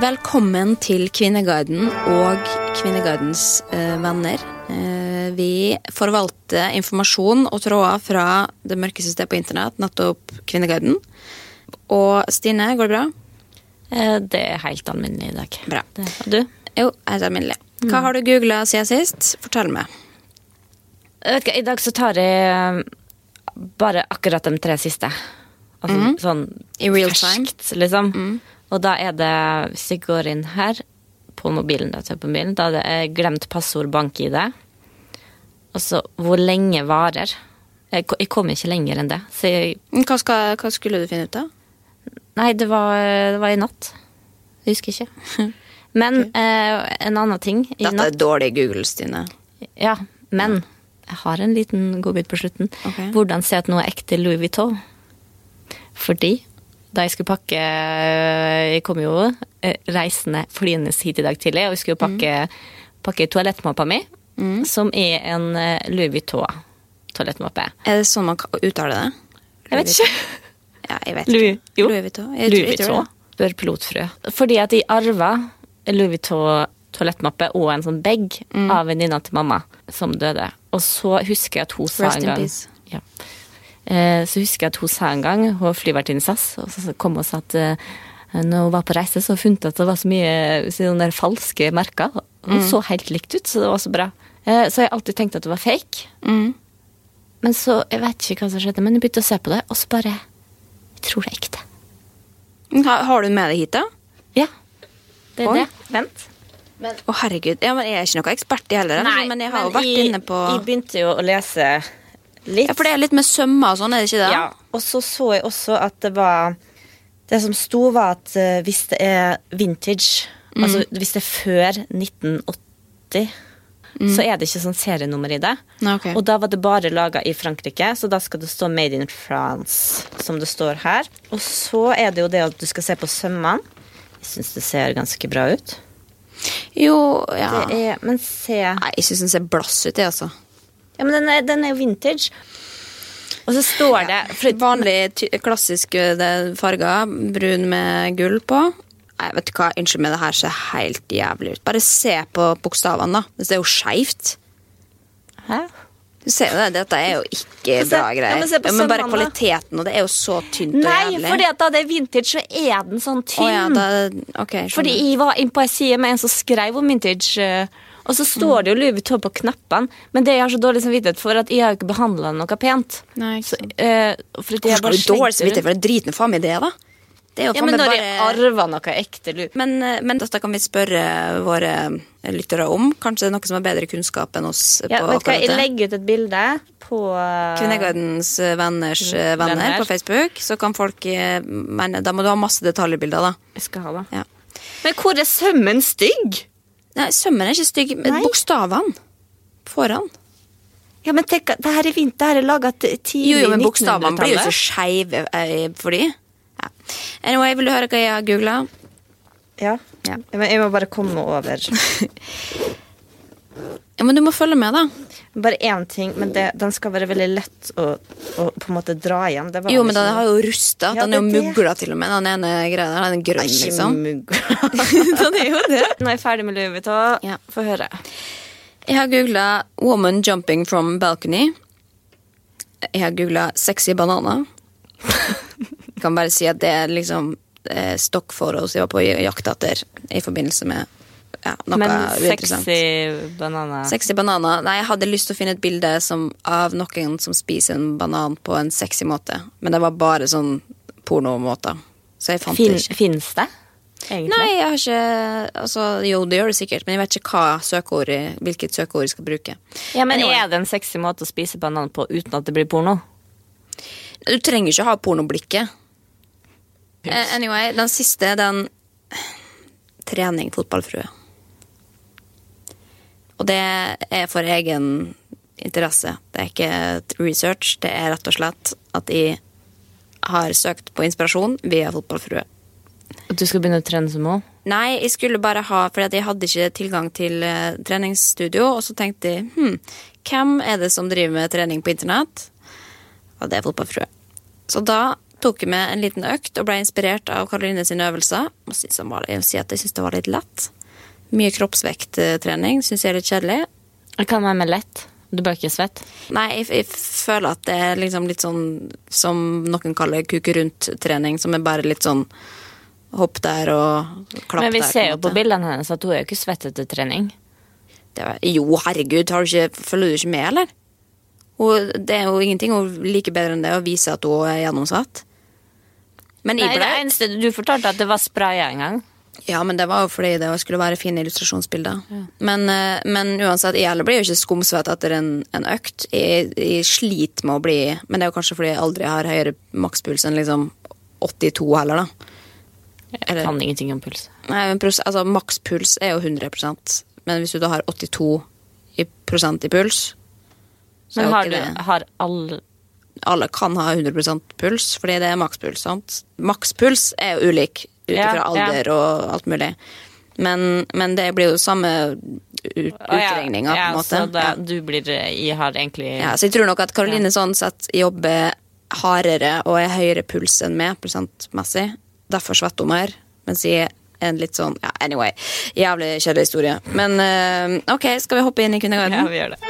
Velkommen til Kvinneguiden og Kvinneguidens eh, venner. Eh, vi forvalter informasjon og tråder fra det mørkeste stedet på internett, nettopp Kvinneguiden. Og Stine, går det bra? Eh, Det er helt alminnelig i dag. Bra. Det, og du? Jo, helt alminnelig. Hva har du googla siden sist? Fortell meg. Jeg vet ikke, I dag så tar jeg eh, bare akkurat de tre siste. Altså sånn I real time? liksom. liksom. Og da er det, hvis jeg går inn her på mobilen, da, på mobilen, da er det eh, glemt passord bank-ID. Og så hvor lenge varer. Jeg, jeg kom ikke lenger enn det. Så jeg, Hva, skal, hva skulle du finne ut av? nei, det var, det var i natt. Jeg husker ikke. Men eh, en annen ting i Dette natt er dårlig Google, Stine. Ja, men jeg har en liten godbit på slutten. Okay. Hvordan se at noe er ekte Louis Vuitton. Fordi da jeg skulle pakke Jeg kom jo eh, reisende flyende hit i dag tidlig, og jeg skulle pakke, pakke toalettmappa mi, som er en eh, Louis Vuitton-toalettmappe. Er det sånn man kan uttale det? Jeg vet ikke. Ja, jeg vet Louis, ikke. jo. Louis Vuitton. Jeg, Louis Vuitton. Bør pilotfrø. Fordi at jeg arva Louis Vuitton toalettmappe og en sånn bag av venninna til mamma som døde. Og så husker jeg at hun sa Rest in peace. ja. Eh, Så husker jeg at hun sa en gang, hun flyvertinne SAS, og så kom hun og sa at eh, når hun var på reise, så funnet at det var så mye sånne der falske merker. Hun Hun så helt likt ut, så det var så bra. Så Så har jeg alltid tenkt at det var fake. Mm. Men så, jeg vet ikke hva som skjedde, men jeg begynte å se på det, og så bare Jeg tror det er ekte. Har, har du med deg hit, da? Ja. Det er Oi. det. Vent. Å, herregud. Ja, men jeg er ikke noe ekspert i heller, Nei, men jeg har jo vært i, inne på Jeg begynte jo å lese litt. Ja, for det er litt med sømmer og sånn, er det ikke det? Ja, og så så jeg også at det var Det som sto, var at eh, hvis det er vintage, altså hvis det er før 1980, så er det ikke sånn serienummer i det. Nei, ok. Og da var det bare laga i Frankrike, så da skal det stå 'Made in France', som det står her. Og så er det jo det at du skal se på sømmene. Jeg syns det ser ganske bra ut. Jo, ja. Det er, men se Nei, jeg syns den ser blass ut, jeg, altså. Ja, men den er, den er jo vintage. Og så står det ja, Vanlig, klassisk farger, brun med gull på. Nei, vet du hva, Unnskyld meg, det her ser helt jævlig ut. Bare se på bokstavene, da. Det er jo skeivt. Du ser jo det, Dette er jo ikke Men se- bra ja, men se på Ja, men bare kvaliteten, og det er jo så tynt og Nei, jævlig. fordi at da det er vintage, så er den sånn Å Oh, ja, da, okay. Fordi jeg var inne på ei side med en som skrev om vintage, eh, og så står det jo Louis Vuitton på knappene, men det jeg har så dårlig samvittighet for, at jeg har jo ikke behandla noe pent. Nei, ikke Så, sant. eh, for at jeg Hvorfor har skal bare du slengt dårlig samvittighet for det driter nå faen meg i det, da? Det er jo Ja, men når bare jeg arver noe ekte Louis men, eh, men dette kan vi spørre våre lyttere om. Kanskje det er noe som har bedre kunnskap enn oss ja, vet hva, Jeg legger ut et bilde på Kvinnegardens eh, venners eh, venner Venner. på Facebook. Så kan folk eh, mene Da må du ha masse detaljbilder, da. Jeg skal ha det. Ja. Men hvor er sømmen stygg? Nei, sømmen er ikke stygg. men Nei. Bokstavene foran. Ja, men tenk, at det her er vinter, det her er laga tidlig Jo, jo, men bokstavene blir jo 1900-tallet. skeive eh, for de. Ja. Anyway, vil du høre hva jeg har googla? Ja. Ja. Men jeg må bare komme over Ja, men du må følge med, da. Bare én ting, men det, den skal være veldig lett å, å på en måte dra igjen. Det var Jo, men den har jo rusta. Ja, Den er jo mugla til og med. Den ene greia der. Den er grønn, liksom. Den er jo det. Nå er jeg ferdig med Louis Vuitton. Ja. Få høre. Jeg har googla 'woman jumping from balcony'. Jeg har googla 'sexy bananer'. Kan bare si at det er liksom stokk for oss jeg var på jakt etter i forbindelse med ja, noe Men sexy bananer. Sexy bananer. Nei, jeg hadde lyst til å finne et bilde som, av noen som spiser en banan på en sexy måte. Men det var bare sånn pornomåter. Så jeg fant Fin, det ikke. Fins det? Egentlig? Nei, jeg har ikke altså, Jo, det gjør det sikkert, men jeg vet ikke søkeord, hvilket søkeord jeg skal bruke. Ja, men Anyway. Er det en sexy måte å spise banan på uten at det blir porno? Du trenger ikke ha pornoblikket. Eh, anyway, den siste, den Trening fotballfrue. Og det er for egen interesse. Det er ikke research. Det er rett og slett at jeg har søkt på inspirasjon via fotballfrue. At du skal begynne å trene som mål? Nei, jeg skulle bare ha For jeg hadde ikke tilgang til eh, treningsstudio, og så tenkte jeg hm, hvem er det som driver med trening på internett? Og det er fotballfrue. Så da tok jeg med en liten økt og ble inspirert av Karoline sine øvelser. Jeg må si, jeg må si at jeg syns det var litt lett. Mye kroppsvekttrening syns jeg er litt kjedelig. Det kan være med lett. Du bør ikke svett. Nei, jeg, jeg føler at det er liksom litt sånn som noen kaller kuke rundt-trening, som er bare litt sånn hopp der og klapp der. Men vi der, ser jo på bildene hennes at hun er jo ikke svett etter trening. Det var, jo, herregud, har du ikke, følger du ikke med, eller? Og det er jo ingenting hun liker bedre enn det å vise at hun er gjennomsvett. Men Nei, det eneste Du fortalte at det var spraya en gang. Ja, men det var jo fordi det skulle være fine illustrasjonsbilder. Men, eh, men uansett, jeg blir jo ikke skumsvett etter en, en økt. Jeg, jeg sliter med å bli Men det er jo kanskje fordi jeg aldri har høyere makspuls enn liksom 82 heller, da. Jeg kan ingenting om puls. Nei, men altså, makspuls er jo 100% men hvis du da har 82 i prosent i puls så Men har, du, har alle Alle kan ha 100% puls, fordi det er makspuls. sant? Makspuls er jo ulik ut ifra ja. alder og alt mulig. Men, men det blir jo samme ut, utregninga, på ja, en måte. Så da, Ja. du blir Jeg har egentlig Ja, så jeg tror nok at Karoline sånn sett jobber hardere og er høyere puls enn meg prosentmessig. Derfor svetter hun mer. Mens jeg er en litt sånn Ja, anyway. Jævlig kjedelig historie. Men uh, ok, skal vi hoppe inn i Ja, vi gjør det.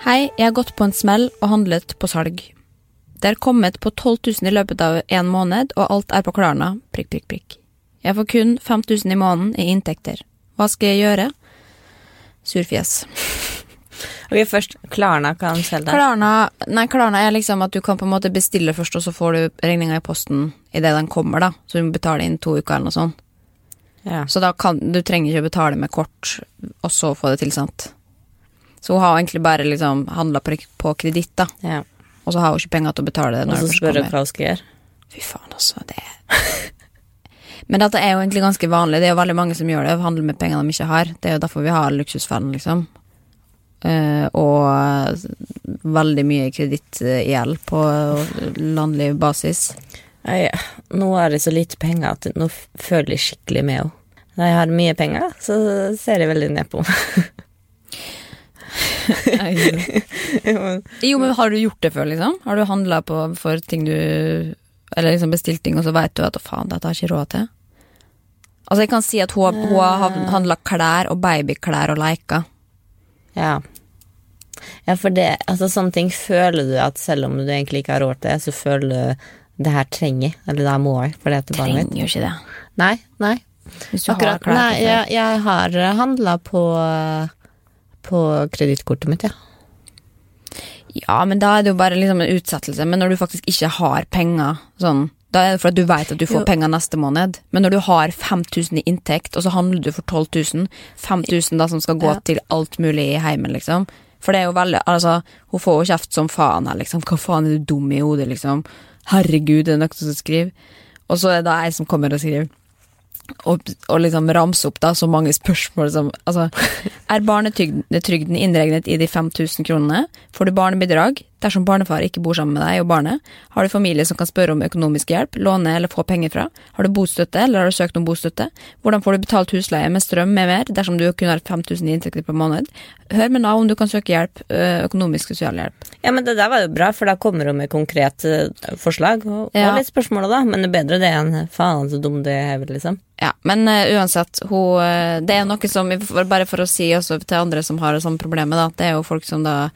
Hei, jeg har gått på en smell og handlet på salg. Det er kommet på 12 000 i løpet av en måned, og alt er på Klarna. Prikk, prikk, prikk. Jeg får kun 5000 i måneden i inntekter. Hva skal jeg gjøre? Surfjes. Ok, først Klarna kan selge det. Klarna, nei, Klarna er liksom at du kan på en måte bestille først, og så får du regninga i posten idet den kommer, da. Så du må betale inn to uker eller noe sånt. Ja. Så da kan du trenger ikke å betale med kort, og så få det tilsendt. Så hun har egentlig bare liksom handla på, på kreditt, da. ja. Og så har hun ikke penger til å betale det. Og så spør hun hva hun skal gjøre. Fy faen, altså. Det Men dette er jo egentlig ganske vanlig. Det er jo veldig mange som gjør det, handler med penger de ikke har. Det er jo derfor vi har luksusfellen, liksom. Uh, og veldig mye kredittgjeld på landlig basis. Nei, nå har jeg så lite penger at nå føler jeg skikkelig med henne. Når jeg har mye penger, så ser jeg veldig ned på henne. jo, men har du gjort det før, liksom? Har du handla for ting du Eller liksom bestilt ting, og så veit du at å faen, dette har jeg ikke råd til? Altså, jeg kan si at hun, hun har handla klær og babyklær og leker. Ja. ja, for det Altså, sånne ting føler du at selv om du egentlig ikke har råd til det, så føler du det her trenger eller det her må jeg, for det heter. Trenger jo ikke det. Nei, nei. Akkurat, har klær nei, jeg, jeg har handla på på kredittkortet mitt, ja. Ja, men da er det jo bare liksom en utsettelse. Men når du faktisk ikke har penger, sånn, da er det for at du vet at du får Jo. penger neste måned. Men når du har 5000 i inntekt, og så handler du for 12 000, 5000 da som skal gå Ja. til alt mulig i heimen, liksom. For det er jo veldig Altså, hun får jo kjeft som faen her, liksom. Hva faen er du dum i hodet, liksom? Herregud, det er noe som skriver. Og så er det ei som kommer og skriver. Og, liksom ramse opp da så mange spørsmål som Altså, er barnetrygden innregnet i de 5000 kronene? Får du barnebidrag dersom barnefar ikke bor sammen med deg og barnet? Har du familie som kan spørre om økonomisk hjelp, låne eller få penger fra? Har du bostøtte, eller har du søkt om bostøtte? Hvordan får du betalt husleie med strøm med mer dersom du kun har 5000 i inntekter per måned? Hør med Nav om du kan søke hjelp, ø, økonomisk sosialhjelp. Ja, men det der var jo bra, for da kommer hun med konkret eh, forslag, og, Ja. og litt spørsmål da, men det er bedre det enn faen så dum det er, liksom. Ja, men uh, uansett, hun, det er noe som, bare for å si også til andre som har det samme problemet, da, det er jo folk som da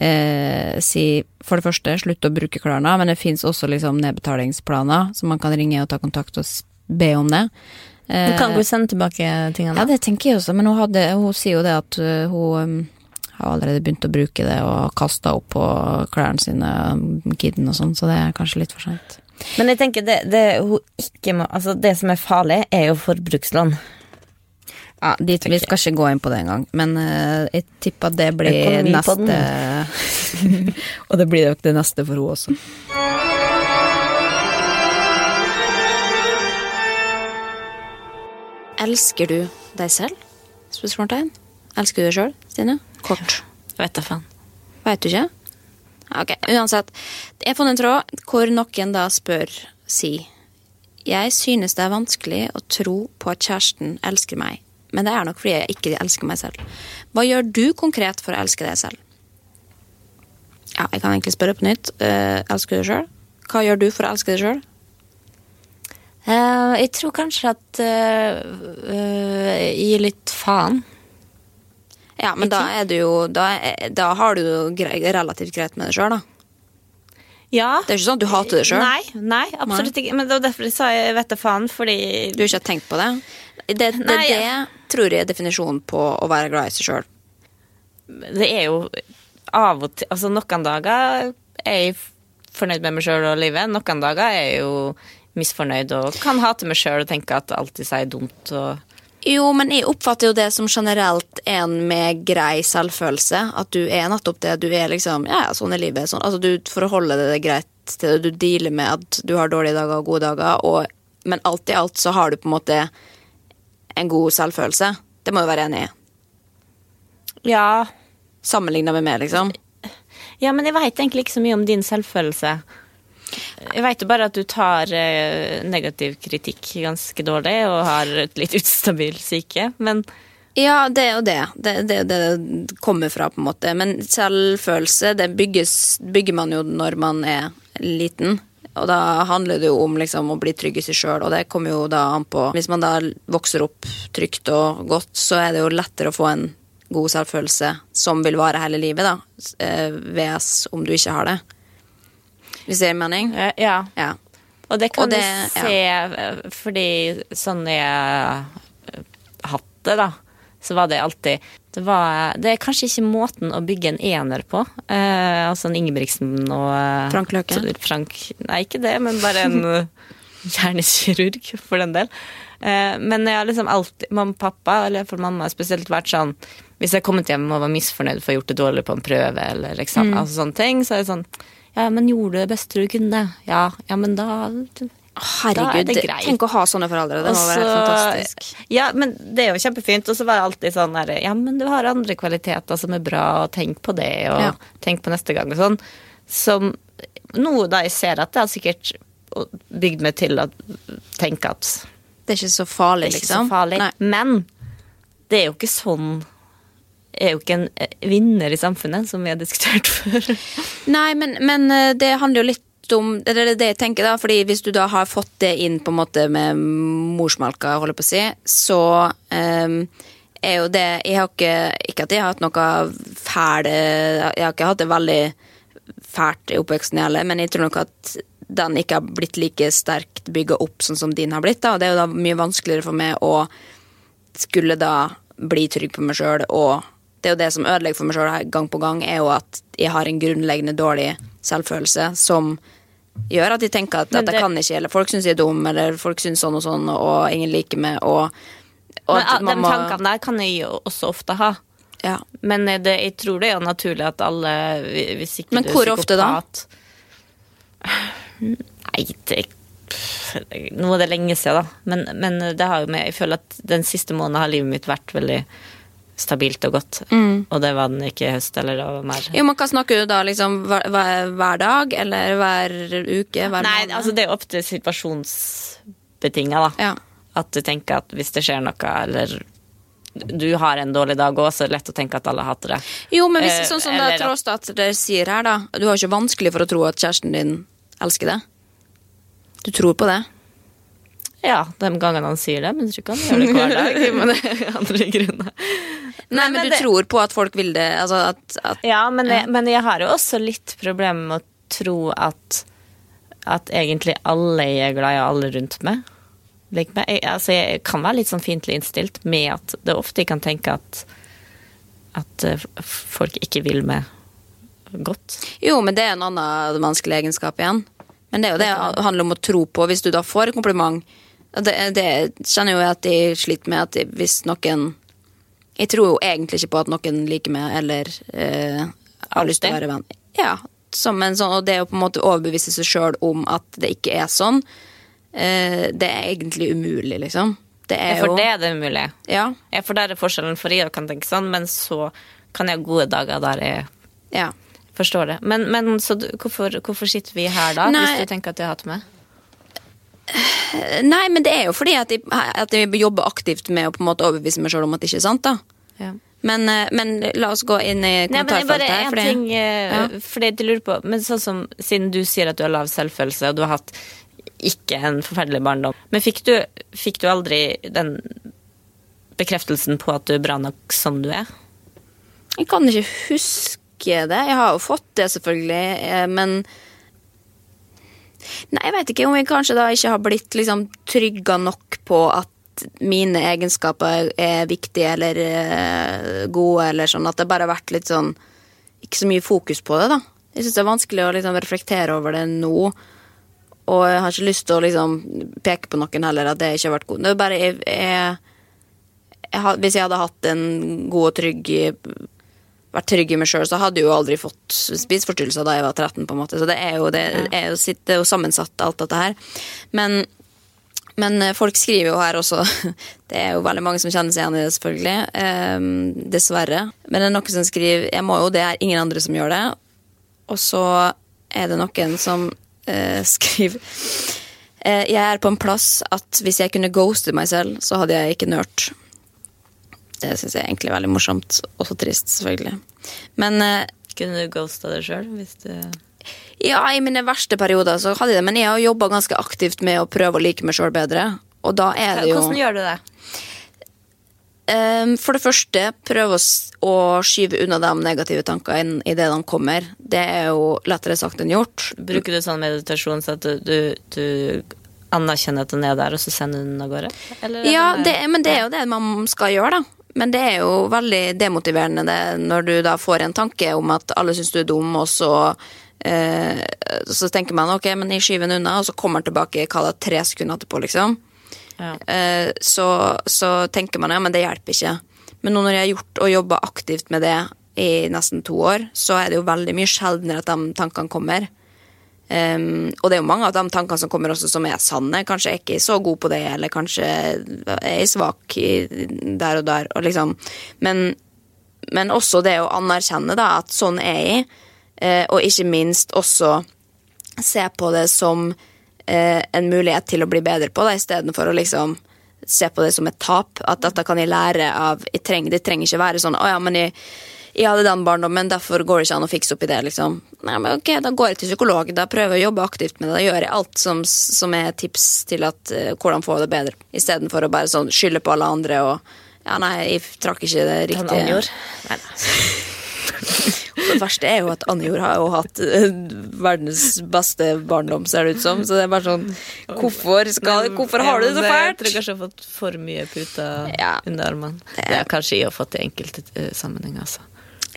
eh, si for det første slutt å bruke Klarna, men det fins også liksom nedbetalingsplaner, så man kan ringe og ta kontakt og be om det. Eh, Du kan ikke sende tilbake tingene. ja, det tenker jeg også, men hun, hadde, hun sier jo det at uh, hun um, har allerede begynt å bruke det og kasta opp på klærne sine, um, kiden og sånn, så det er kanskje litt for seint. Men jeg tenker det, det, må, altså det som er farlig, er jo forbrukslån. Ja, dit, vi skal ikke gå inn på det engang, men uh, jeg tipper at det blir neste Og det blir nok det neste for henne også. Elsker du deg selv? Spørsmålstegn. Elsker du deg sjøl, Stine? Kort. Vet da faen. Veit du ikke? Ok, uansett. Jeg har funnet en tråd hvor noen da spør, si Jeg synes det er vanskelig å tro på at kjæresten elsker meg, men det er nok fordi jeg ikke elsker meg selv. Hva gjør du konkret for å elske deg selv? Ja, jeg kan egentlig spørre på nytt. Uh, elsker du deg sjøl? Hva gjør du for å elske deg sjøl? Uh, jeg tror kanskje at uh, Gi litt faen. Ja, men da er du jo Da, da har du jo relativt greit med deg sjøl, da. Ja. Det er ikke sånn at du hater deg sjøl. Nei, nei, absolutt ikke. Men det var derfor jeg sa jeg vet da faen, fordi Du ikke har tenkt på det. Det, det, Nei, det ja. tror jeg er definisjonen på å være glad i seg sjøl. det er jo av og til Altså, noen dager er jeg fornøyd med meg sjøl og livet. Noen dager er jeg jo misfornøyd og kan hate meg sjøl og tenke at alt i seg er dumt. og Jo, men jeg oppfatter jo det som generelt en med grei selvfølelse. At du er nettopp det. Du er liksom Ja, sånn er livet. Sånn. Altså, du forholder deg greit til det. Du dealer med at du har dårlige dager og gode dager, og, men alt i alt så har du på en måte en god selvfølelse. Det må du være enig i. Ja, Sammenligna med meg, liksom. ja men jeg veit egentlig ikke så mye om din selvfølelse. Jeg veit jo bare at du tar eh, negativ kritikk ganske dårlig og har et litt ustabil syke, men Ja, det er jo det. Det er det det kommer fra, på en måte. Men selvfølelse, det bygges, bygger man jo når man er liten. Og da handler det jo om liksom, å bli trygg i seg sjøl, og det kommer jo da an på Hvis man da vokser opp trygt og godt, så er det jo lettere å få en god selvfølelse som vil vare hele livet, da. eh, VS om du ikke har det. Hvis det gir mening? eh, ja. Ja. Og det kan Og det- du se ja. fordi sånn jeg hatt det, da, så var det alltid det, var, det er kanskje ikke måten å bygge en ener på. Eh, altså en Ingebrigtsen og eh, Frank Løke? Frank, nei, ikke det, men bare en eh, hjernekirurg, for den del. Eh, men jeg har liksom alltid Mamma og pappa, eller for mamma har spesielt vært sånn Hvis jeg har kommet hjem og var misfornøyd for å ha gjort det dårlig på en prøve, eller eksamen, Mm. altså sånne ting, så er det sånn Ja, men gjorde du det beste du kunne? Ja, ja men da Herregud, tenk å ha sånne foreldre. Det må være fantastisk. Ja, men det er jo kjempefint. Og så var det alltid sånn der Ja, men du har andre kvaliteter som er bra, og tenk på det, og Ja. tenk på neste gang og sånn. Som noe da jeg ser at det har sikkert bygd meg til å tenke at Det er ikke så farlig, det er ikke liksom. så farlig. Nei. Men det er jo ikke sånn er jo ikke en eh, vinner i samfunnet, som vi har diskutert før. Nei, men, men eh, det handler jo litt om det er det jeg tenker, da. Fordi hvis du da har fått det inn på en måte med morsmalka, holder på å si, så um, er jo det Jeg har ikke Ikke at jeg har hatt noe fæl Jeg har ikke hatt det veldig fælt i oppveksten heller, men jeg tror nok at den ikke har blitt like sterkt bygga opp sånn som din har blitt. da, og Det er jo da mye vanskeligere for meg å skulle da bli trygg på meg sjøl, og det er jo det som ødelegger for meg sjøl gang på gang, er jo at jeg har en grunnleggende dårlig selvfølelse som gjør at jeg tenker at det, at jeg kan ikke, eller folk syns jeg er dum, eller folk syns sånn og sånn, og ingen liker meg, og, og Men de må- tankene der kan jeg jo også ofte ha. ja. Men det, jeg tror det er naturlig at alle Hvis ikke Men du er hvor ofte da? Nei, det Nå er det lenge siden, da. Men, men det har jo med Jeg føler at den siste måneden har livet mitt vært veldig stabilt og godt. Og det var den ikke i høst, eller over mer Jo, men hva snakker du da, liksom hver, hver, dag, eller hver uke, hver Nei, måned? altså det er jo ofte situasjonsbetinga, da. Ja. At du tenker at hvis det skjer noe, eller du har en dårlig dag òg, så er det lett å tenke at alle hater det. Jo, men hvis, Eh, sånn som det tross at dere sier her, da. Du har ikke vanskelig for å tro at kjæresten din elsker det. Du tror på det. Ja, de gangene han sier det, men jeg tror ikke han gjør det hver dag. Men det er andre grunner. Nei, men, men du det- tror på at folk vil det. Altså at, at Ja, men jeg, men jeg har jo også litt problemer med å tro at at egentlig alle jeg er glad i, og alle rundt meg liker meg. Jeg, altså, jeg kan være litt sånn fiendtlig innstilt med at det ofte jeg kan tenke at at eh, folk ikke vil meg godt. Jo, men det er en annen vanskelig egenskap igjen. Men det er jo det det handler om å tro på. Hvis du da får et kompliment Det, det kjenner jo jeg at de sliter med at de, hvis noen Jeg tror jo egentlig ikke på at noen liker meg eller eh, har lyst til å være venn. Ja, som en sånn, og det å på en måte overbevise seg sjøl om at det ikke er sånn, eh, det er egentlig umulig, liksom. Det er For jo det er det umulig. Ja. Ja, for der er forskjellen, for jeg kan tenke sånn, men så kan jeg ha gode dager der jeg ja. forstår det. Men, men så hvorfor, hvorfor sitter vi her da, Nei. hvis du tenker at du har hatt meg? Nei, men det er jo fordi at jeg, at jeg jobber aktivt med å på en måte overbevise meg sjøl om at det ikke er sant. da. Ja. Men, eh, men la oss gå inn i Nei, men bare kommentarfeltet. her, en fordi- ting eh, Ja. fordi jeg lurer på Men sånn som Siden du sier at du har lav selvfølelse, og du har hatt ikke en forferdelig barndom Men fikk du, fikk du aldri den bekreftelsen på at du er bra nok som du er? Jeg kan ikke huske det. Jeg har jo fått det, selvfølgelig, eh, men Nei, jeg vet ikke om jeg kanskje da ikke har blitt liksom trygga nok på at mine egenskaper er viktige eller eh, gode, eller sånn. At det bare har vært litt sånn Ikke så mye fokus på det, da. Jeg syns det er vanskelig å liksom reflektere over det nå. Og jeg har ikke lyst til å liksom peke på noen heller at det ikke har vært god. Det er bare jeg, jeg, jeg, Hvis jeg hadde hatt en god og trygg vært trygg i meg sjøl, så hadde jeg jo aldri fått spiseforstyrrelser da jeg var 13. på en måte. Så det er jo, det er jo, det er jo sammensatt, alt dette her. Men, men eh, folk skriver jo her også Det er jo veldig mange som kjenner seg igjen i det, selvfølgelig. Eh, dessverre. Men det er noen som skriver Jeg må jo, det er ingen andre som gjør det. Og så er det noen som eh, skriver eh, Jeg er på en plass at hvis jeg kunne ghoste meg selv, så hadde jeg ikke nørt. Det syns jeg egentlig er veldig morsomt. Også trist, selvfølgelig. Men eh, Kunne du ghosta deg sjøl ja, i mine verste perioder så hadde jeg det, men jeg har jobba ganske aktivt med å prøve å like meg sjøl bedre. Og da er det jo Hvordan gjør du det? Ehm, For det første, prøv å, skyve unna de negative tankene idet de kommer. Det er jo lettere sagt enn gjort. Bruker du sånn meditasjon så at du, du, du anerkjenner at den er der, og så sender du den av gårde? Eller er Ja, det- det, men det er jo det man skal gjøre, da. Men det er jo veldig demotiverende det, når du da får en tanke om at alle syns du er dum, og så eh, Så tenker man ok, men jeg skyver den unna, og så kommer den tilbake hva da, tre sekunder etterpå, liksom. Ja. Eh, så, så tenker man ja, men det hjelper ikke. Men nå når jeg har gjort og jobba aktivt med det i nesten to år, så er det jo veldig mye sjeldnere at de tankene kommer. Um, og det er jo mange av de tankene som kommer også som er sanne. Kanskje jeg ikke er så god på det, eller kanskje jeg er svak i, der og der. Og liksom. men, men også det å anerkjenne da, at sånn er jeg, uh, og ikke minst også se på det som uh, en mulighet til å bli bedre på det, istedenfor å liksom se på det som et tap. At dette kan jeg lære av jeg trenger, Det trenger ikke være sånn å ja, men jeg, jeg hadde den barndommen, derfor går det ikke an å fikse opp i det. liksom. Nei, men ok, Da går jeg til psykolog, da prøver jeg å jobbe aktivt med det. Da gjør jeg alt som, som er tips til at, uh, hvordan få det bedre. Istedenfor å bare sånn skylde på alle andre og ja, nei, jeg trakk ikke det Han riktige. Anjor? Nei, Det verste er jo at Anjor har jo hatt eh, verdens beste barndom, ser det ut som. Så det er bare sånn Hvorfor, skal, hvorfor har du det så fælt? Jeg tror kanskje jeg har fått for mye puter Ja. under armene. Det er- er kanskje jeg har fått i enkelte eh, sammenhenger, altså.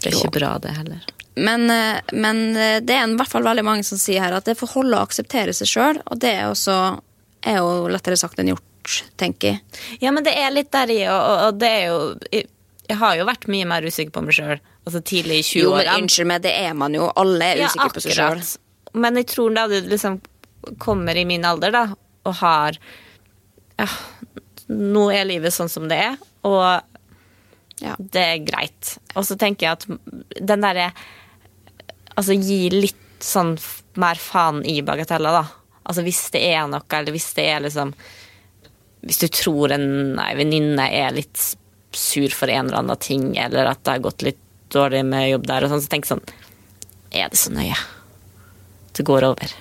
Det er ikke bra, det heller. Men, eh, men eh, det er i hvert fall veldig mange som sier her at det får holde å akseptere seg sjøl, og det er, også, er jo lettere sagt enn gjort, tenker jeg. Ja, men det er litt der i, og, og- det er jo Jeg, har jo vært mye mer usikker på meg sjøl, altså tidlig i Jo, men unnskyld meg, det er man jo. Alle er usikre på seg sjøl. Men jeg tror da du liksom kommer i min alder, da, og har ja, Nå er livet sånn som det er, og Ja. det er greit. Og så tenker jeg at den derre Altså gi litt sånn mer faen i bagateller, da. Altså hvis det er noe, eller hvis det er liksom Hvis du tror en venninne er litt sur for en eller annen ting, eller at det har gått litt dårlig med jobb der, og sånn, så tenk sånn Er det så nøye? Det går over.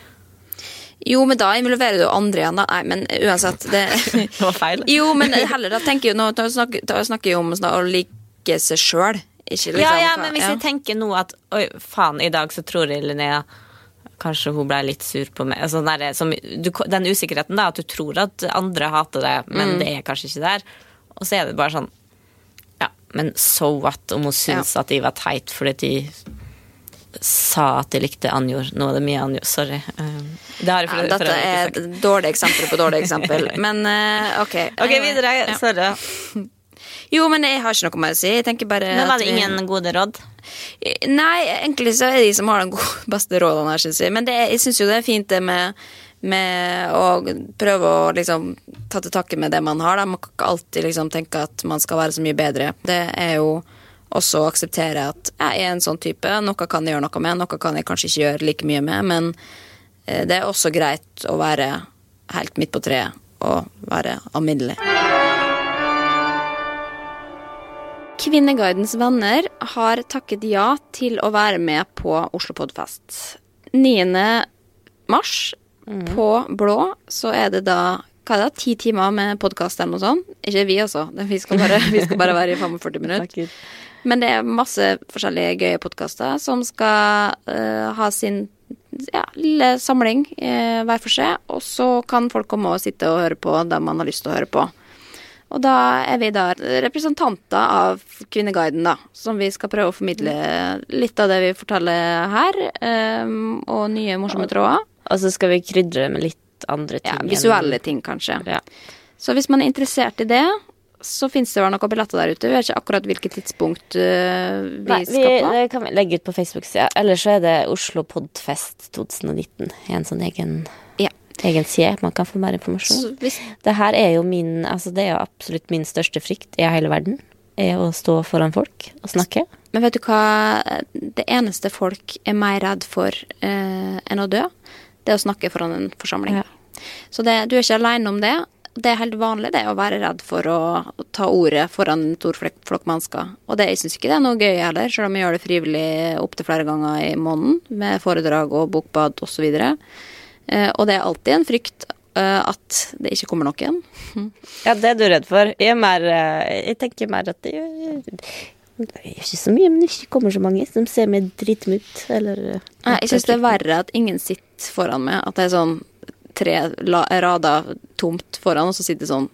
Jo, men da involverer du andre igjen, da. Nei, men uansett. Det, Det var feil. jo, men heller da tenker jeg Nå snakker, snakker jeg om sånn å like seg sjøl. Liksom Ja, ja, men hvis ja. jeg tenker nå at Oi, faen, i dag så tror jeg Linnea Kanskje hun ble litt sur på meg. Altså, der, som, du, den usikkerheten, da, at du tror at andre hater Mm. men det er kanskje ikke der. Og så er det bare sånn Ja, men so what om hun syns at jeg var teit fordi de sa at de likte Anjor. Nå er det mye Anjor, sorry. Um, Det har jeg for, ja, Dette er et dårlig eksempel på dårlig eksempel. Men eh, ok. Ok, videre. Ja. Sorry. Jo, men jeg har ikke noe mer å si. Jeg tenker bare Men var det vi- ingen gode råd? Nei, egentlig så er det de som har de gode, beste rådene her, syns jeg. Men det, jeg syns jo det er fint det med, med å prøve å liksom ta til takke med det man har. Da. Man kan ikke alltid liksom tenke at man skal være så mye bedre. Det er jo også aksepterer akseptere at jeg er en sånn type. Noe kan jeg gjøre noe med, noe kan jeg kanskje ikke gjøre like mye med. Men eh, det er også greit å være helt midt på treet og være alminnelig. Kvinneguidens venner har takket ja til å være med på Oslo Podfest. 9. mars på Blå så er det da hva er det, ti timer med podkast eller noe sånt. Ikke vi, altså. Vi skal bare, vi skal bare være i 45 minutter. Men det er masse forskjellige gøye podkaster som skal uh, ha sin ja, lille samling uh, hver for seg. Og så kan folk komme og sitte og høre på det man har lyst til å høre på. Og da er vi da representanter av Kvinneguiden, da. Som vi skal prøve å formidle litt av det vi forteller her. Um, og nye morsomme tråder. Og så skal vi krydre med litt andre ting. Ja, visuelle ting, kanskje. Ja. Så hvis man er interessert i det, så fins det vel noen billetter der ute. Vi vet ikke akkurat hvilket tidspunkt uh, vi Nei, vi, på. det kan vi legge ut på Facebook-sida. Ellers så er det Oslo Podfest 2019. En sånn egen, Ja. egen side. Man kan få mer informasjon. Så hvis, Det her er jo min Altså det er jo absolutt min største frykt i hele verden. Er å stå foran folk og snakke. men vet du hva? Det eneste folk er mer redd for uh, enn å dø, det er å snakke foran en forsamling. Ja. Så det, du er ikke aleine om det. Det er helt vanlig det å være redd for å ta ordet foran en stor flokk mennesker. Og det, jeg syns ikke det er noe gøy heller, selv om jeg gjør det frivillig opptil flere ganger i måneden med foredrag og bokbad osv. Eh, og det er alltid en frykt eh, at det ikke kommer noen. Ja, det er du redd for. Jeg, er mer, eh, jeg tenker mer at det gjør, gjør ikke så mye, men det ikke kommer så mange som ser meg ut. Eller eh, Nei, jeg syns det er verre at ingen sitter foran meg. At det er sånn tre rader tomt foran, og så sitter sånn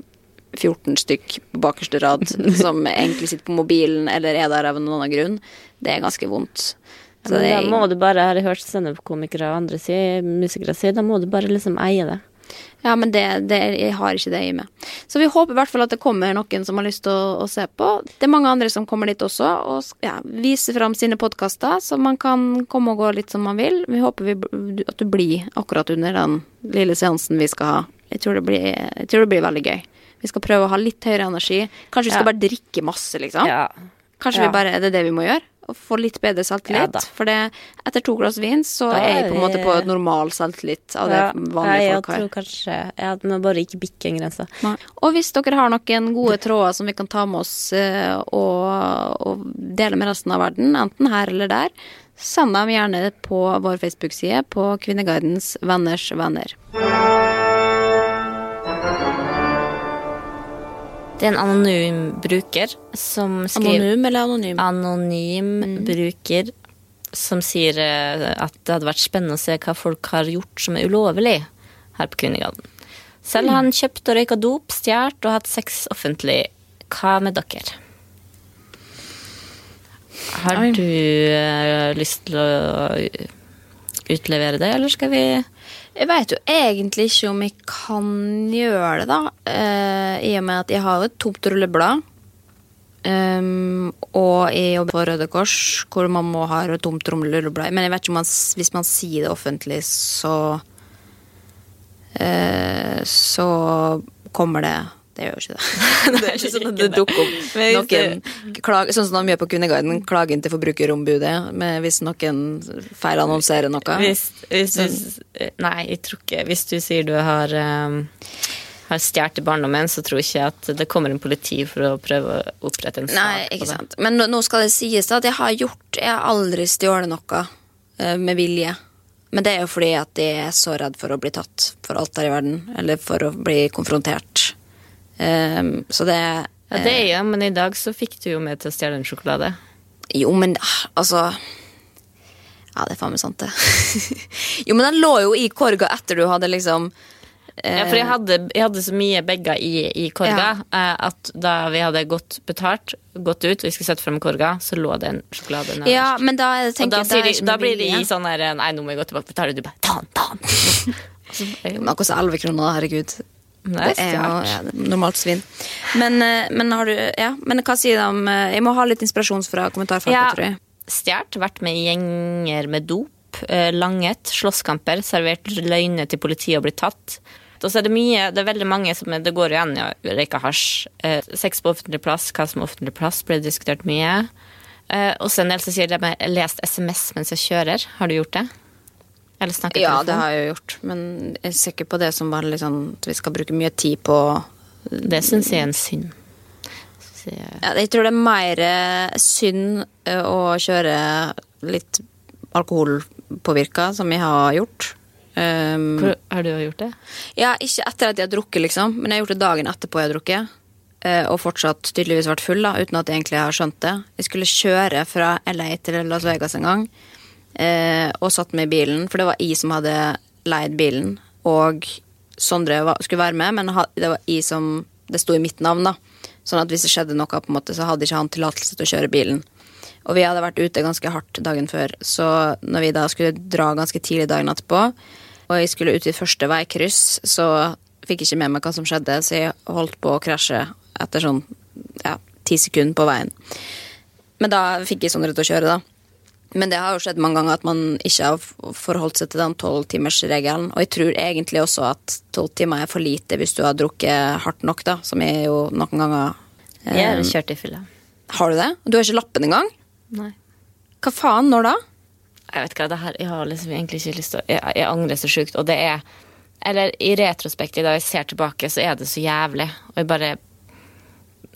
14 stykk på bakerste rad som egentlig sitter på mobilen eller er der av en annen grunn. Det er ganske vondt. Så det da må du bare, har jeg hørt standup-komikere og andre si, musikere si, da må du bare liksom eie det. Ja, men det, det, jeg har ikke det i meg. Så vi håper i hvert fall at det kommer noen som har lyst til å, å se på. Det er mange andre som kommer dit også og ja, viser fram sine podkaster, så man kan komme og gå litt som man vil. Vi håper vi, at du blir akkurat under den lille seansen vi skal ha. Jeg tror det blir, jeg tror det blir veldig gøy. Vi skal prøve å ha litt høyere energi. Kanskje vi skal Ja. bare drikke masse, liksom. Ja. Kanskje vi bare, er det det vi må gjøre? Og få litt bedre selvtillit. Ja, For det, etter to glass vin så Da er jeg på en måte på et normal selvtillit av det Ja, vanlige folk har. Jeg tror kanskje Ja, du må bare ikke bikke en grense. Nei. Og hvis dere har noen gode tråder som vi kan ta med oss eh, og, og dele med resten av verden, enten her eller der, send dem gjerne på vår Facebook-side på Kvinneguidens venners venner. Det er en anonym bruker som skriver Anonym eller anonym? Anonym bruker som sier eh, at det hadde vært spennende å se hva folk har gjort som er ulovlig her på Kvinnegaden. Selv har han kjøpt og røyka dop, stjålet og hatt sex offentlig. Hva med dere? Har du eh, lyst til å utlevere det, eller skal vi Jeg vet jo egentlig ikke om jeg kan gjøre det, da. eh, I og med at jeg har et tomt rulleblad. Um, og jeg jobber på Røde Kors, hvor man må ha et tomt rulleblad. Men jeg vet ikke man, hvis man sier det offentlig, så eh, Så kommer det Det gjør jo ikke det. det er ikke sånn at det dukker opp noen klag, Sånn som de gjør på Kvinneguiden, klagen til Forbrukerombudet med hvis noen feilannonserer noe. Hvis, hvis du Nei, jeg tror ikke Hvis du sier du har um, har stjålet i barndommen, så tror jeg ikke at det kommer en politi for å prøve å opprette en sak Nei, ikke sant. Men nå- nå skal det sies at jeg har gjort Jeg har aldri stjålet noe eh, med vilje. Men det er jo fordi at jeg er så redd for å bli tatt for alt her i verden. Eller for å bli konfrontert. Um, så det Ja, det er jo, men i dag så fikk du jo med til å stjele en sjokolade. Jo, men ah, altså Ja, det er faen meg sant, det. jo, men den lå jo i korga etter du hadde liksom eh, Ja, for jeg hadde, jeg hadde så mye begger i, i korga ja. at da vi hadde gått betalt, gått ut, og vi skulle sette frem korga, så lå det en sjokolade nederst. Ja, men da er det og tenker da, jeg, de, da blir de i sånn her Nei, nå må jeg gå tilbake og betale. Du bare ta den, ta den. Så er jo- Men det koster 11 kroner, herregud. Det er jo ja, normalt svinn. Men, eh, men har du Ja, men hva sier de om eh, Jeg må ha litt inspirasjon fra kommentarfeltet, Ja, tror jeg. stjålet, vært med i gjenger med dop, eh, langet, slåsskamper, servert løgner til politiet og blitt tatt. Og så er det mye, det er veldig mange som det går igjen i å røyke hasj. Sex på offentlig plass, hva som er offentlig plass, ble diskutert mye. Og så en del som sier de har lest SMS mens jeg kjører. Har du gjort det? Eller snakket Ja, telefon? det har jeg jo gjort. Men jeg ser ikke på det som bare liksom at vi skal bruke mye tid på Det syns jeg er en synd. Jeg... Ja, jeg tror det er mer eh, synd eh, å kjøre litt alkoholpåvirka, som jeg har gjort. Um, Hvor, Har du gjort det? ja, ikke etter at jeg har drukket, liksom, men jeg har gjort det dagen etterpå jeg har drukket. eh, Og fortsatt tydeligvis vært full, da, uten at jeg egentlig har skjønt det. Jeg skulle kjøre fra LA til Las Vegas en gang, eh, og satt meg i bilen, for det var jeg som hadde leid bilen, og Sondre var, skulle være med, men det var jeg som Det sto i mitt navn, da. Sånn at hvis det skjedde noe, på en måte, så hadde ikke han tillatelse til å kjøre bilen. Og vi hadde vært ute ganske hardt dagen før, så når vi da skulle dra ganske tidlig dagen etterpå, og jeg skulle ut i første veikryss, så fikk jeg ikke med meg hva som skjedde, så jeg holdt på å krasje etter sånn ja, ti sekunder på veien. Men da fikk jeg Sondre til å kjøre, da. Men det har jo skjedd mange ganger at man ikke har forholdt seg til den tolvtimersregelen. Og jeg tror egentlig også at tolv timer er for lite hvis du har drukket hardt nok, da, som jeg jo noen ganger Jeg har eh, kjørt i fylla. Har du det? Du har ikke lappen engang? Nei. Hva faen, når da? Jeg vet ikke, det her, jeg har liksom egentlig ikke lyst til å Jeg, jeg angrer så sjukt, og det er Eller i retrospekt, da jeg ser tilbake, så er det så jævlig. Og jeg bare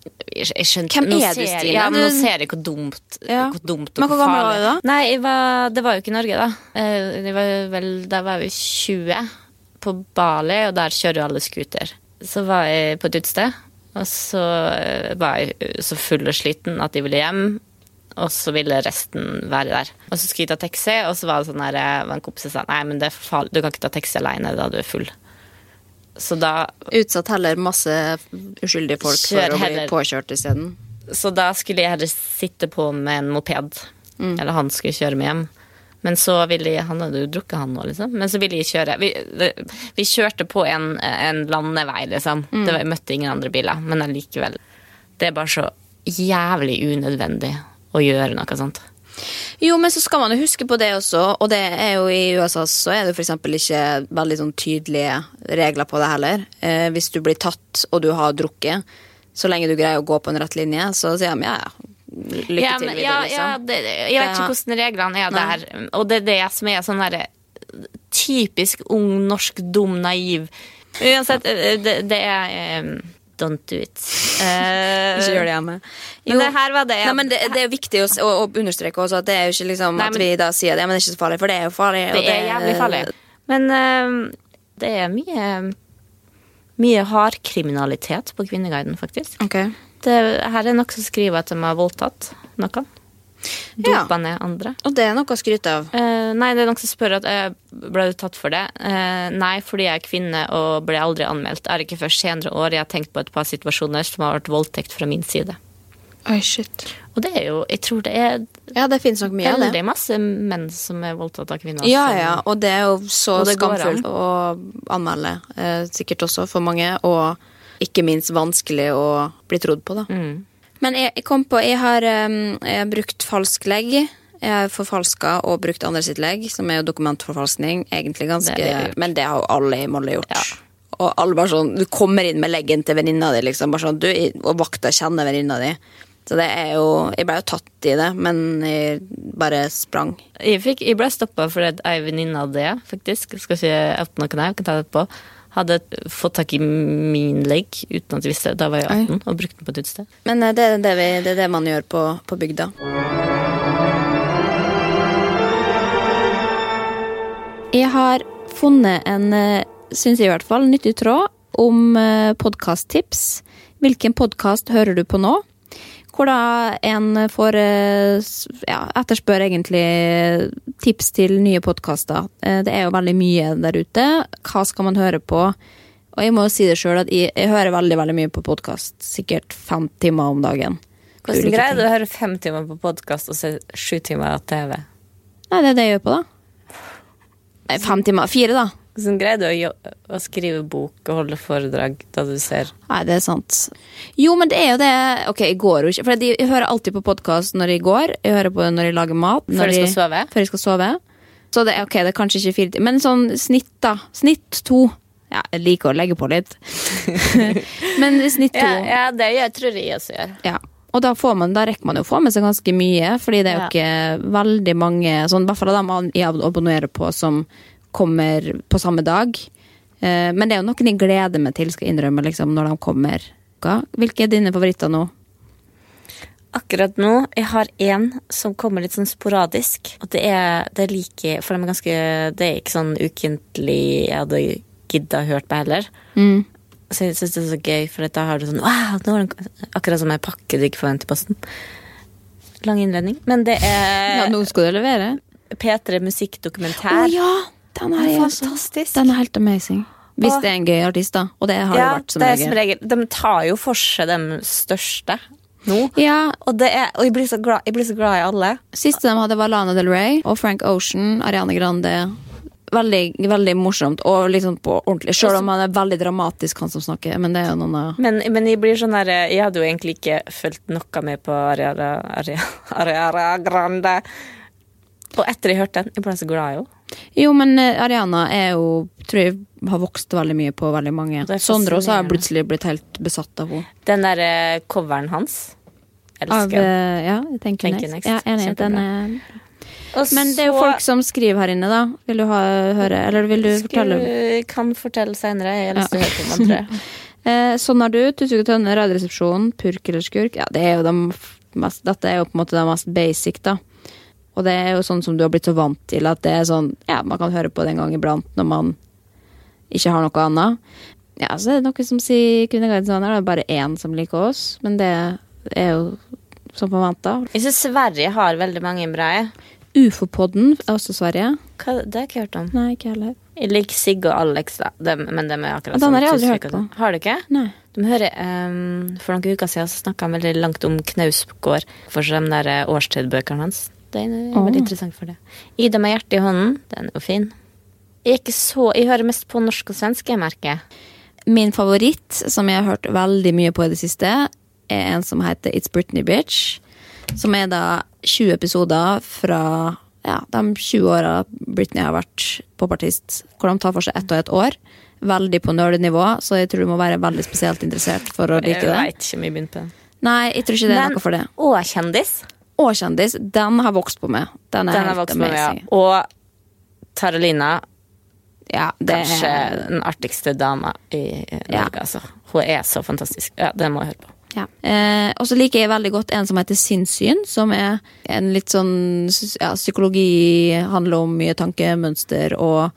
Jeg, skjønner skjønte Hvem er du, Stine? Ja, men nå ser jeg hvor dumt Ja. Hvor dumt og Men hvor gammel var du da? Nei, var, det var jo ikke i Norge, da. Eh, Jeg var vel, da var jeg 20 på Bali, og der kjører jo alle scooter. Så var jeg på et utested, og så eh, var jeg så full og sliten at jeg ville hjem. Og så ville resten være der. Og så skulle jeg ta taxi, og så var det sånn her, eh, en kompis som sa nei, men det er for farlig, du kan ikke ta taxi alene da du er full. Så da, Utsatt heller masse uskyldige folk for å bli påkjørt isteden. så da skulle jeg heller sitte på med en moped. Eller han skulle kjøre meg hjem. Men så ville jeg Han hadde jo drukket, han nå, liksom. Men så ville jeg kjøre Vi, det, vi kjørte på en, en landevei, liksom. Det var, jeg møtte ingen andre biler. Men allikevel. Det er bare så jævlig unødvendig å gjøre noe sånt. Jo, men så skal man jo huske på det også, og det er jo i USA så er det eksempel ikke veldig sånn tydelige regler på det heller. Eh, hvis du blir tatt og du har drukket, så lenge du greier å gå på en rett linje, så sier de ja, ja, lykke ja, til videre, ja, liksom. det, jeg vet ikke hvordan reglene er der. Og det er det som er sånn derre typisk ung, norsk, dum, naiv Uansett, det, det er eh, Don't do it. Uh, Ikke gjør det hjemme. Men det her var det Ja. Nei, men det, det er viktig å, å, understreke også at det er jo ikke liksom Nei, at vi da sier det, men det er ikke så farlig, for det er jo farlig. og Det er jævlig farlig. Men uh, det er mye mye hardkriminalitet på Kvinneguiden, faktisk. Okay. Det, her er noen som skriver at de har voldtatt noen. Ja. Ned andre. Og det er noe å skryte av. Eh, nei, det er noen som spør at eh, ble du tatt for det. Eh, nei, fordi jeg er kvinne og ble aldri anmeldt. Er ikke først senere år jeg har tenkt på et par situasjoner som har vært voldtekt fra min side. Oi, shit. Og det er jo Jeg tror det er Ja, det finnes nok mye av det. Det er masse menn som er voldtatt av kvinner. Ja, ja, og det er jo så skamfullt å anmelde. Eh, sikkert også for mange, og ikke minst vanskelig å bli trodd på, da. Mm. Men jeg, jeg kom på Jeg har, um, jeg har brukt falsk legg. Jeg har forfalska og brukt andre sitt legg, som er jo dokumentforfalskning. Egentlig ganske Det. Men det har jo alle i Molde gjort. Ja. Og alle bare sånn Du kommer inn med leggen til venninna di, liksom. Bare sånn, du, og vakta kjenner venninna di. Så det er jo Jeg ble jo tatt i det, men jeg bare sprang. Jeg, fikk, jeg ble stoppa fordi ei venninne hadde det, faktisk, skal ikke oute noen her, kan ta det på, hadde fått tak i min legg uten at jeg visste det. Da var jeg 18 og brukte den på et utested. Men eh, det er det, vi, det er det man gjør på, på bygda. Jeg har funnet en, syns jeg i hvert fall, nyttig tråd om podkasttips. Hvilken podkast hører du på nå? Hvor da en får eh, ja, etterspør egentlig tips til nye podkaster. Det er jo veldig mye der ute. Hva skal man høre på? Og jeg må jo si det sjøl at jeg, jeg hører veldig veldig mye på podkast. Sikkert fem timer om dagen. Hvordan greier du å høre fem timer på podkast og se sju timer av TV? Nei, det er det jeg gjør på, da. Nei, fem timer. Fire, da. Hvordan greier du å, å skrive bok og holde foredrag da du ser Nei, det er sant. Jo, men det er jo det Ok, jeg går jo ikke For jeg hører alltid på podkast når jeg går. Jeg hører på det når jeg lager mat. Før jeg skal jeg- sove? Før jeg skal sove. Så det ok, det er kanskje ikke fire. Men sånn snitt, da. Snitt to. Ja, jeg liker å legge på litt. men snitt to. Ja, ja det gjør, tror jeg også gjør. Ja. Og da, får man, da rekker man jo å få med seg ganske mye, fordi det er jo Ja. ikke veldig mange sånn, I hvert fall av dem jeg abonnerer på som kommer på samme dag. Eh, men det er jo noen jeg gleder meg til, skal jeg innrømme, liksom, når de kommer. Hvilke er dine favoritter nå? akkurat nå Jeg har én som kommer litt sånn sporadisk. Og det er, det er like For de er ganske Det er ikke sånn ukentlig jeg hadde gidda hørt på heller. Mm. Så jeg syns det er så gøy, for da har du sånn wow, Akkurat som ei pakke du ikke får vente i posten. Lang innledning. Men det Ja, er nå skal du levere. P3 Musikkdokumentær. Musikkdokumentær. ja! Den er, Fantastisk. Den er helt amazing. Hvis det er en gøy artist, da. Og det har ja, det vært som det er regel. som regel. De tar jo for seg de største nå. Ja, Og, det er, og jeg, blir så glad, jeg blir så glad i alle. Siste de hadde, var Lana Del Rey og Frank Ocean, Ariane Grande. Veldig, veldig morsomt og liksom på ordentlig. Selv om han er veldig dramatisk, han som snakker. Men det er jo noen av Men, men jeg blir sånn der Jeg hadde jo egentlig ikke fulgt noe med på Ariana Grande. Og etter jeg hørte den, jeg ble så glad i henne. Jo, men eh, Ariana er jo Tror jeg har vokst veldig mye på veldig mange. Sondre også har plutselig blitt helt besatt av henne. Den der eh, coveren hans. Av, Elsker. eh, ja, Thank You Next. Next. Ja, enig. Den er så, Men det er jo folk som skriver her inne, da. Vil du ha, høre, eller vil du fortelle? Kan fortelle senere. Jeg har lyst til å høre på den. Eh, sånn er du, Tusvik og Tønne, Radioresepsjonen, Purk eller skurk. Ja, det er jo de mest, dette er jo på en måte det mest basic, da. Og det er jo sånn som du har blitt så vant til, at det er sånn Ja, man kan høre på det en gang iblant når man ikke har noe annet. Ja, så er det noen som sier Kvinneguiden sånn, er det bare én som liker oss, men det er jo som forventa. Jeg syns Sverige har veldig mange bra. Ufo-podden er også Sverige. Hva, det har jeg ikke hørt om. Nei, ikke heller. Jeg liker Sigge og Alex, da. De, men dem er akkurat sånn. den har jeg aldri hørt sånn. på. Har du ikke? Nei. De hører, um, For noen uker siden så snakka han veldig langt om Knausgård for de der eh, årstidbøkene hans. Det er oh. veldig interessant for det. Ida med hjertet i hånden, den er jo fin. Jeg, er ikke så, jeg hører mest på norsk og svensk, jeg merker. Min favoritt, som jeg har hørt veldig mye på i det siste, er en som heter It's Britney Bitch. Som er da 20 episoder fra ja, de 20 åra Britney har vært popartist. Hvor de tar for seg ett og ett år. Veldig på nerdenivå, så jeg tror du må være veldig spesielt interessert for å like Jeg det. veit ikke om jeg begynte på den. Nei, jeg tror ikke det er Men- noe for det. Og kjendis. Og kjendis, den har vokst på meg. Den er Den helt vokst på meg. ja. Og Taralina, Ja, det kanskje er den artigste dama i Norge, Ja. Altså. Hun er så fantastisk. Ja, det må jeg høre på. Ja. Eh, og så liker jeg veldig godt en som heter Sinnssyn, som er en litt sånn ja, Psykologi handler om mye tankemønster, og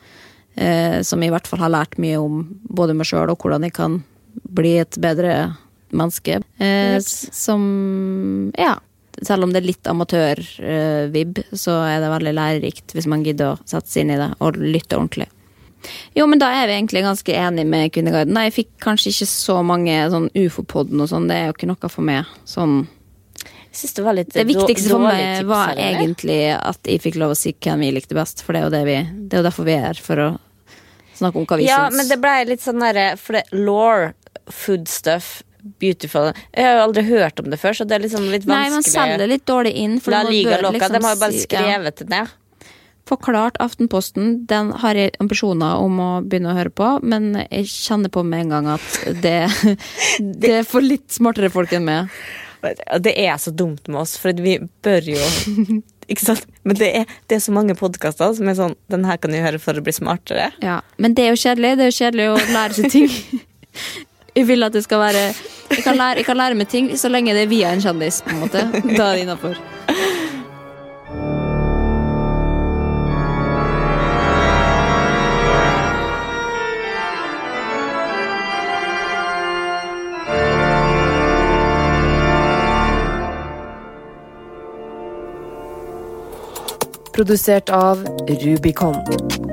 eh, som jeg i hvert fall har lært mye om både meg sjøl og hvordan jeg kan bli et bedre menneske. Eh, som Ja. Selv om det er litt amatør-vib, så er det veldig lærerikt hvis man gidder å sette seg inn i det og lytte ordentlig. Jo, men da er vi egentlig ganske enige med Kvinneguiden. Jeg fikk kanskje ikke så mange sånn ufo-podden og sånn, det er jo ikke noe for meg. Sånn. Det Det viktigste for meg var egentlig at jeg fikk lov å si hvem vi likte best, for det er jo, det vi, det er jo derfor vi er her, for å snakke om hva vi Ja, syns. men det ble litt sånn derre For det law, food stuff, beautiful Jeg har jo aldri hørt om det før, så det er liksom litt Nei, man vanskelig. selger litt dårlig inn. For La liga loca, liksom de har jo bare skrevet det ned. Forklart Aftenposten, den har jeg ambisjoner om å begynne å høre på, men jeg kjenner på med en gang at det, det er for litt smartere folk enn meg. Det er så dumt med oss, for vi bør jo Ikke sant? Men det er, det er så mange podkaster som er sånn Den her kan du høre for å bli smartere. Ja, Men det er jo kjedelig. Det er jo kjedelig å lære seg ting. Jeg vil at det skal være Jeg kan lære, jeg kan lære meg ting så lenge det er via en kjendis, på en måte. Da er det innafor. Produsert av Rubicon.